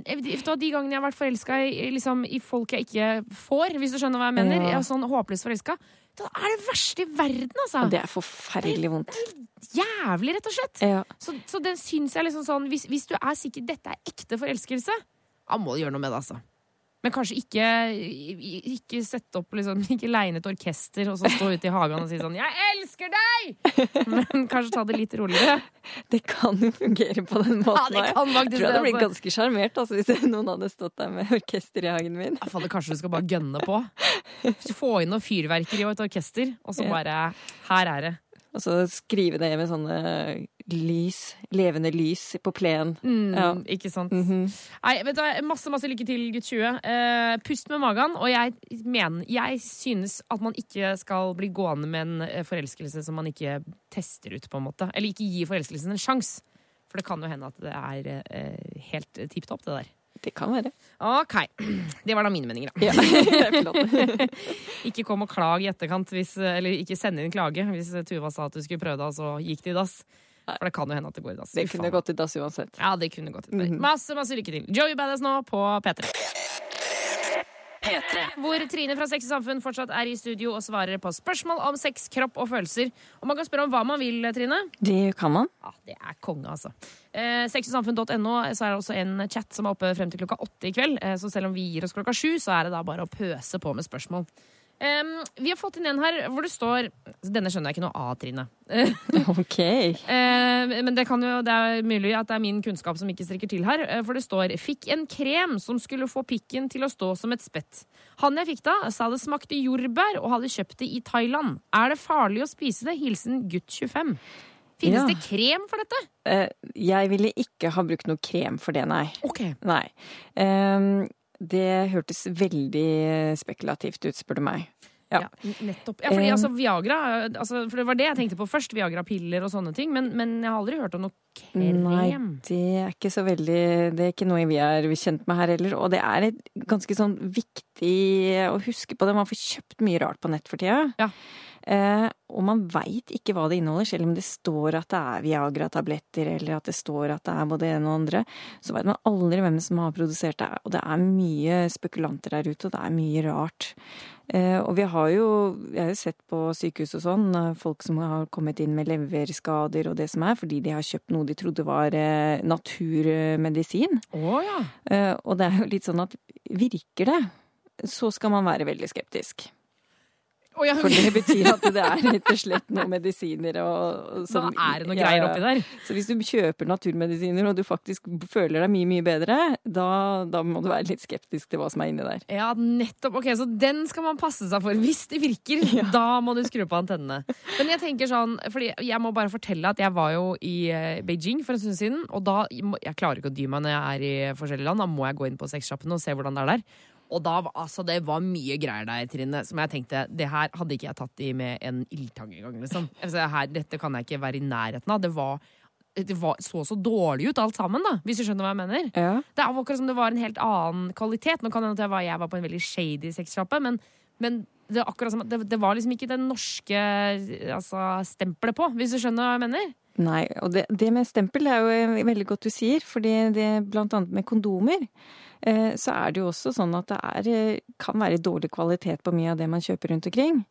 De gangene jeg har vært forelska i, liksom, i folk jeg ikke får, hvis du skjønner hva jeg mener, Ja. jeg er sånn håpløst forelska, da er det verste i verden, altså. Det er forferdelig vondt. Det er Jævlig, rett og slett. Ja. Så, så den syns jeg liksom sånn hvis, hvis du er sikker dette er ekte forelskelse, da må du gjøre noe med det, altså. Men kanskje ikke, ikke sette opp liksom, Ikke leie et orkester og så stå ute i hagen og si sånn 'Jeg elsker deg!' Men kanskje ta det litt roligere. Det kan jo fungere på den måten. det kan faktisk jeg tror jeg hadde blitt altså. ganske sjarmert altså, hvis noen hadde stått der med orkester i hagen min. Ja, fader, kanskje du skal bare gønne på. Få inn noe fyrverkeri og et orkester, og så bare Her er det. Og så skrive det med sånne lys, levende lys på plenen. Mm, Ja. Ikke sant? Mhm. Nei, vet du, hva, Masse masse lykke til, gutt 20. Uh, pust med magen. Og jeg mener, jeg synes at man ikke skal bli gående med en eh, forelskelse som man ikke tester ut, på en måte. Eller ikke gi forelskelsen en sjanse. For det kan jo hende at det er uh, helt tipp topp, det der. Det kan være. OK. Det var da mine meninger, da. Ja. Ikke kom og klag i etterkant, hvis, eller ikke send inn klage hvis Tuva sa at du skulle prøve det, og så gikk det i dass. For det kan jo hende at det går i dass. Det kunne gått i dass uansett. Ja, det kunne gått. i Mhm. Masse, masse lykke til. Joey Badass nå på P3. P3. Hvor Trine fra Sex og Samfunn fortsatt er i studio og svarer på spørsmål om sex, kropp og følelser. Og man kan spørre om hva man vil, Trine. Det kan man. Ja, Det er konge, altså. Eh, Sexogsamfunn.no så er det også en chat som er oppe frem til klokka åtte i kveld. Eh, så selv om vi gir oss klokka sju, så er det da bare å pøse på med spørsmål. Em, vi har fått inn en her hvor det står Denne skjønner jeg ikke noe av, Trine. Ok. Uh, men det, kan jo, det er mulig at det er min kunnskap som ikke strekker til her. eh, For det står 'Fikk en krem som skulle få pikken til å stå som et spett'. Han jeg fikk da, sa det smakte jordbær og hadde kjøpt det i Thailand. Er det farlig å spise det? Hilsen gutt 25. Finnes Ja. det krem for dette? Uh, Jeg ville ikke ha brukt noe krem for det, nei. Ok. Nei. Ehm, det hørtes veldig spekulativt ut, spør du meg. Ja. Ja, nettopp. Ja, fordi Eh. altså Viagra altså, For det var det jeg tenkte på først. Viagra-piller og sånne ting. Men, men jeg har aldri hørt om noe krem. Nei, det er ikke så veldig Det er ikke noe vi er kjent med her heller. Og det er ganske sånn viktig å huske på det. Man får kjøpt mye rart på nett for tida. Ja. Eh, og man veit ikke hva det inneholder, selv om det står at det er Viagra-tabletter, eller at det står at det er både det ene og andre. Så veit man aldri hvem som har produsert det. Og det er mye spekulanter der ute, og det er mye rart. Eh, og vi har jo, jeg har jo sett på sykehus og sånn, eh, folk som har kommet inn med leverskader og det som er, fordi de har kjøpt noe de trodde var naturmedisin. Oh, ja. Eh, og det er jo litt sånn at virker det, så skal man være veldig skeptisk. Ja. For det betyr at det er rett og slett noen medisiner og, og Da er det noe Ja, greier oppi der. Så hvis du kjøper naturmedisiner og du faktisk føler deg mye, mye bedre, da, da må du være litt skeptisk til hva som er inni der. Ja, nettopp. Ok, Så den skal man passe seg for. Hvis det virker, da må du skru på antennene. Men jeg tenker sånn, fordi jeg må bare fortelle at jeg var jo i eh, Beijing for en stund siden. Og da Jeg klarer ikke å dy meg når jeg er i forskjellige land. Da må jeg gå inn på sexsjappene og se hvordan det er der. Og da, altså, det var mye greier der, Trine, som jeg tenkte det her hadde ikke jeg tatt i med en ildtang engang. Liksom. Altså, her, dette kan jeg ikke være i nærheten av. Det var, det var så så dårlig ut alt sammen, da, hvis du skjønner hva jeg mener. Ja. Det var akkurat som det var en helt annen kvalitet. Nå kan det hende jeg var, jeg var på en veldig shady sexsjappe, men, men det, akkurat som, det, det var liksom ikke det norske altså, stempelet på, hvis du skjønner hva jeg mener. Nei, og det, det med stempel er jo veldig godt du sier, fordi det blant annet med kondomer, så er det jo også sånn at det er, eh, kan være dårlig kvalitet på mye av det man kjøper rundt omkring.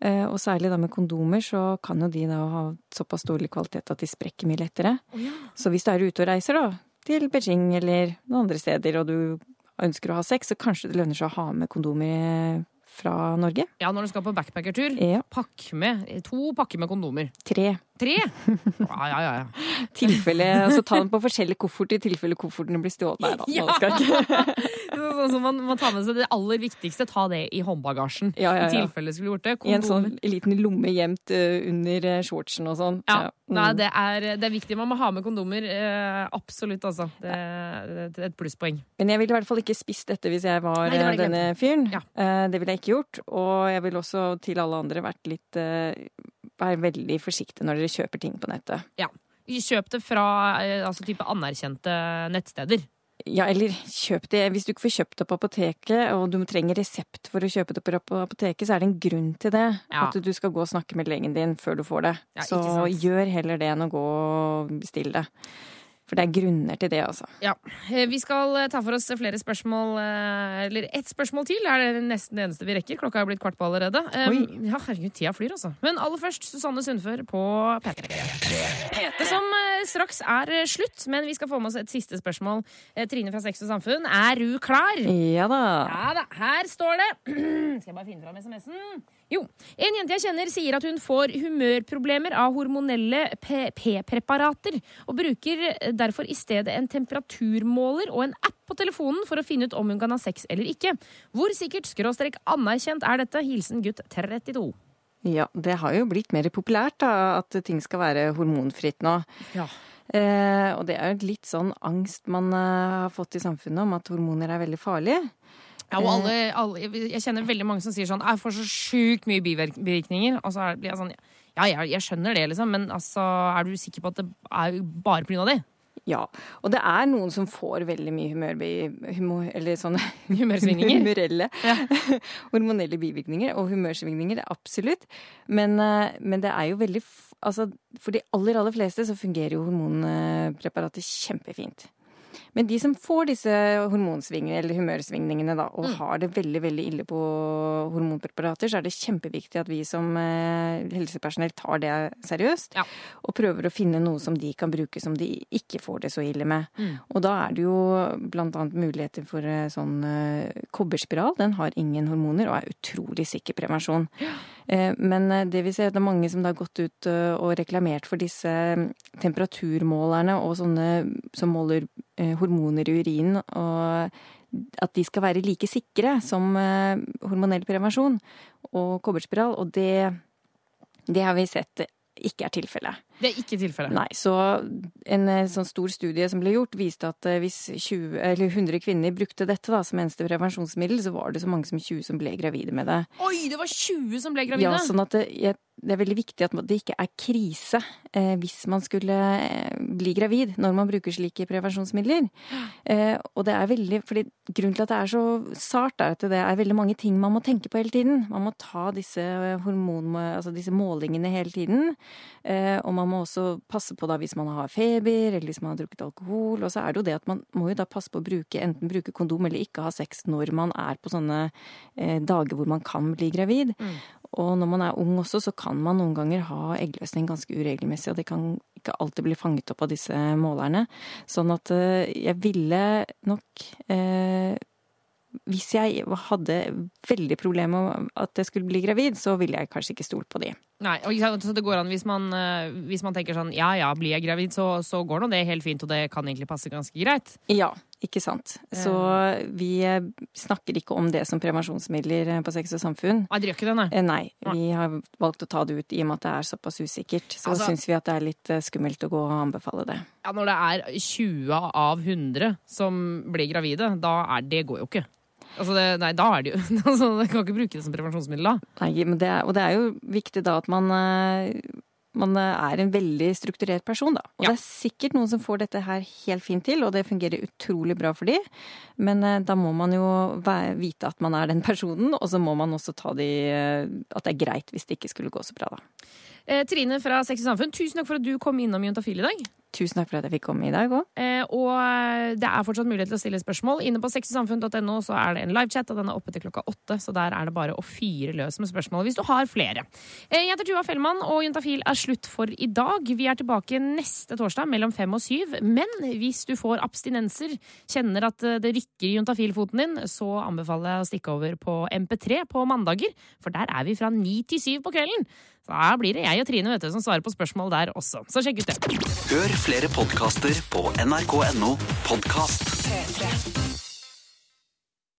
Eh, og særlig da med kondomer så kan jo de da ha såpass dårlig kvalitet at de sprekker mye lettere. Så hvis du er ute og reiser da, til Beijing eller noen andre steder, og du ønsker å ha sex, så kanskje det lønner seg å ha med kondomer fra Norge. Ja, når du skal på backpackertur, Ja. pakk med to pakker med kondomer. Tre. Tre! Ja, ja, ja. Tilfelle, altså ta den på forskjellige kofferter i tilfelle koffertene blir stjålet. Nei da, Ja. nå skal ikke. Sånn som man man, tar med seg det aller viktigste, ta det i håndbagasjen. Ja, ja, I tilfelle skulle gjort det. I en sånn liten lomme gjemt uh, under eh, shortsen og sånn. Ja, Mm. Nei, det er, det er viktig. Man må ha med kondomer. Uh, absolutt, altså. Det er et plusspoeng. Men jeg ville i hvert fall ikke spist dette hvis jeg var Nei, var det denne fyren. Ja. Eh, Det ville jeg ikke gjort. Og jeg ville også til alle andre vært litt Være veldig forsiktig når dere kjøper ting på nettet. Ja. Kjøp det fra eh, altså, type anerkjente nettsteder. Ja, eller kjøp det Hvis du ikke får kjøpt det på apoteket, og du trenger resept for å kjøpe det på på apoteket, så er det en grunn til det. Ja. At du skal gå og snakke med legen din før du får det. Ja, så gjør heller det enn å gå og bestille det. For det er grunner til det, altså. Ja. Eh, Vi skal eh, ta for oss flere spørsmål, eh, eller ett spørsmål til. Er det nesten det eneste vi rekker? Klokka er blitt kvart på allerede. Oi. Ja, herregud, tida flyr, altså. Men aller først Susanne Sundfør på P3. Det som straks er slutt, men vi skal få med oss et siste spørsmål. Trine fra Sex og Samfunn, er du klar? Ja da. Ja da, her står det. Skal jeg bare finne fram SMS-en? Jo. En jente jeg kjenner sier at hun får humørproblemer av hormonelle P-preparater, og bruker derfor i stedet en temperaturmåler og en app på telefonen for å finne ut om hun kan ha sex eller ikke. Hvor sikkert skråstrek anerkjent er dette? Hilsen gutt 32. Ja, det har jo blitt mer populært da, at ting skal være hormonfritt nå. Ja. Eh, og det er jo litt sånn angst man eh, har fått i samfunnet om at hormoner er veldig farlige. Ja, og alle, alle, jeg kjenner veldig mange som sier sånn Jeg får så sjukt mye bivirkninger. Og så blir jeg sånn Ja, jeg, jeg skjønner det, liksom, men altså, er du sikker på at det er bare pga. det? Ja, og det er noen som får veldig mye humør, humor, eller sånne Humørsvingninger? humorelle, hormonelle bivirkninger og humørsvingninger, absolutt. Men, eh, men det er jo veldig Altså, for de aller, aller fleste så fungerer jo hormonpreparatet kjempefint. Men de som får disse hormonsvingene eller humørsvingningene da, og har det veldig veldig ille på hormonpreparater, så er det kjempeviktig at vi som eh, helsepersonell tar det seriøst. Ja. Og prøver å finne noe som de kan bruke som de ikke får det så ille med. Og da er det jo annet muligheter for eh, sånn eh, kobberspiral. Den har ingen hormoner og er utrolig sikker prevensjon. Eh, Men eh, det vi ser, at det er mange som har gått ut eh, og reklamert for disse mm, temperaturmålerne og sånne som måler eh, hormoner i urinen, og at de skal være like sikre som eh, hormonell prevensjon og kobberspiral. Og det, det har vi sett ikke er tilfellet. Det er ikke tilfellet. Nei, så en eh, sånn stor studie som ble gjort, viste at eh, hvis 20, eller 100 kvinner brukte dette da, som eneste prevensjonsmiddel, så var det så mange som 20 som ble gravide med det. Oi, det var 20 som ble gravide! Ja, sånn at det, jeg, det er veldig viktig at det ikke er krise eh, hvis man skulle eh, bli gravid når man bruker slike prevensjonsmidler. Eh, og det er veldig, fordi Grunnen til at det er så sart, er at det er veldig mange ting man må tenke på hele tiden. Man må ta disse hormon, altså disse målingene hele tiden. Eh, og man må også passe på da hvis man har feber eller hvis man har drukket alkohol. Og så er det jo det at man må jo da passe på å bruke enten bruke kondom eller ikke ha sex når man er på sånne eh, dager hvor man kan bli gravid. Og når man er ung også, så kan man noen ganger ha eggløsning ganske uregelmessig, og det kan ikke alltid bli fanget opp av disse målerne. Sånn at eh, jeg ville nok eh, Hvis jeg hadde veldig problemer med at jeg skulle bli gravid, så ville jeg kanskje ikke stolt på de. Nei, og så det går an hvis man, eh, hvis man tenker sånn ja ja, blir jeg gravid, så, så går nå det helt fint, og det kan egentlig passe ganske greit. Ja, ikke sant. Så vi eh, snakker ikke om det som prevensjonsmidler eh, på Sex og samfunn. Nei, dere gjør ikke det, nei. Eh, Nei, vi har valgt å ta det ut i og med at det er såpass usikkert. Så Altså- syns vi at det er litt eh, skummelt å gå og anbefale det. Ja, når det er 20 av 100 som blir gravide, da er det går jo ikke. Altså det, nei, da er det jo altså, Jeg kan ikke bruke det som prevensjonsmiddel da. Nei, men det er, og det er jo viktig da at man, eh, man eh, er en veldig strukturert person, da. Og Ja. det er sikkert noen som får dette her helt fint til, og det fungerer utrolig bra for de. Men eh, da må man jo vite at man er den personen, og så må man også ta de At det er greit hvis det ikke skulle gå så bra, da. Trine fra Sex og Samfunn, tusen takk for at du kom innom Juntafil i dag. Tusen takk for at jeg fikk komme i dag òg. Eh, og eh, det er fortsatt mulighet til å stille spørsmål. Inne på sexysamfunn.no så er det en livechat, og den er oppe til klokka åtte. Så der er det bare å fyre løs med spørsmål hvis du har flere. Eh, jeg heter Tuva Fellmann, og Juntafil er slutt for i dag. Vi er tilbake neste torsdag mellom fem og syv. Men hvis du får abstinenser, kjenner at eh, det rykker i Juntafil-foten din, så anbefaler jeg å stikke over på MP3 på mandager, for der er vi fra ni til syv på kvelden. Så da blir det jeg og Trine vet du, som svarer på spørsmål der også. Så sjekk ut det. Hør flere podkaster på nrk.no podkast. P3.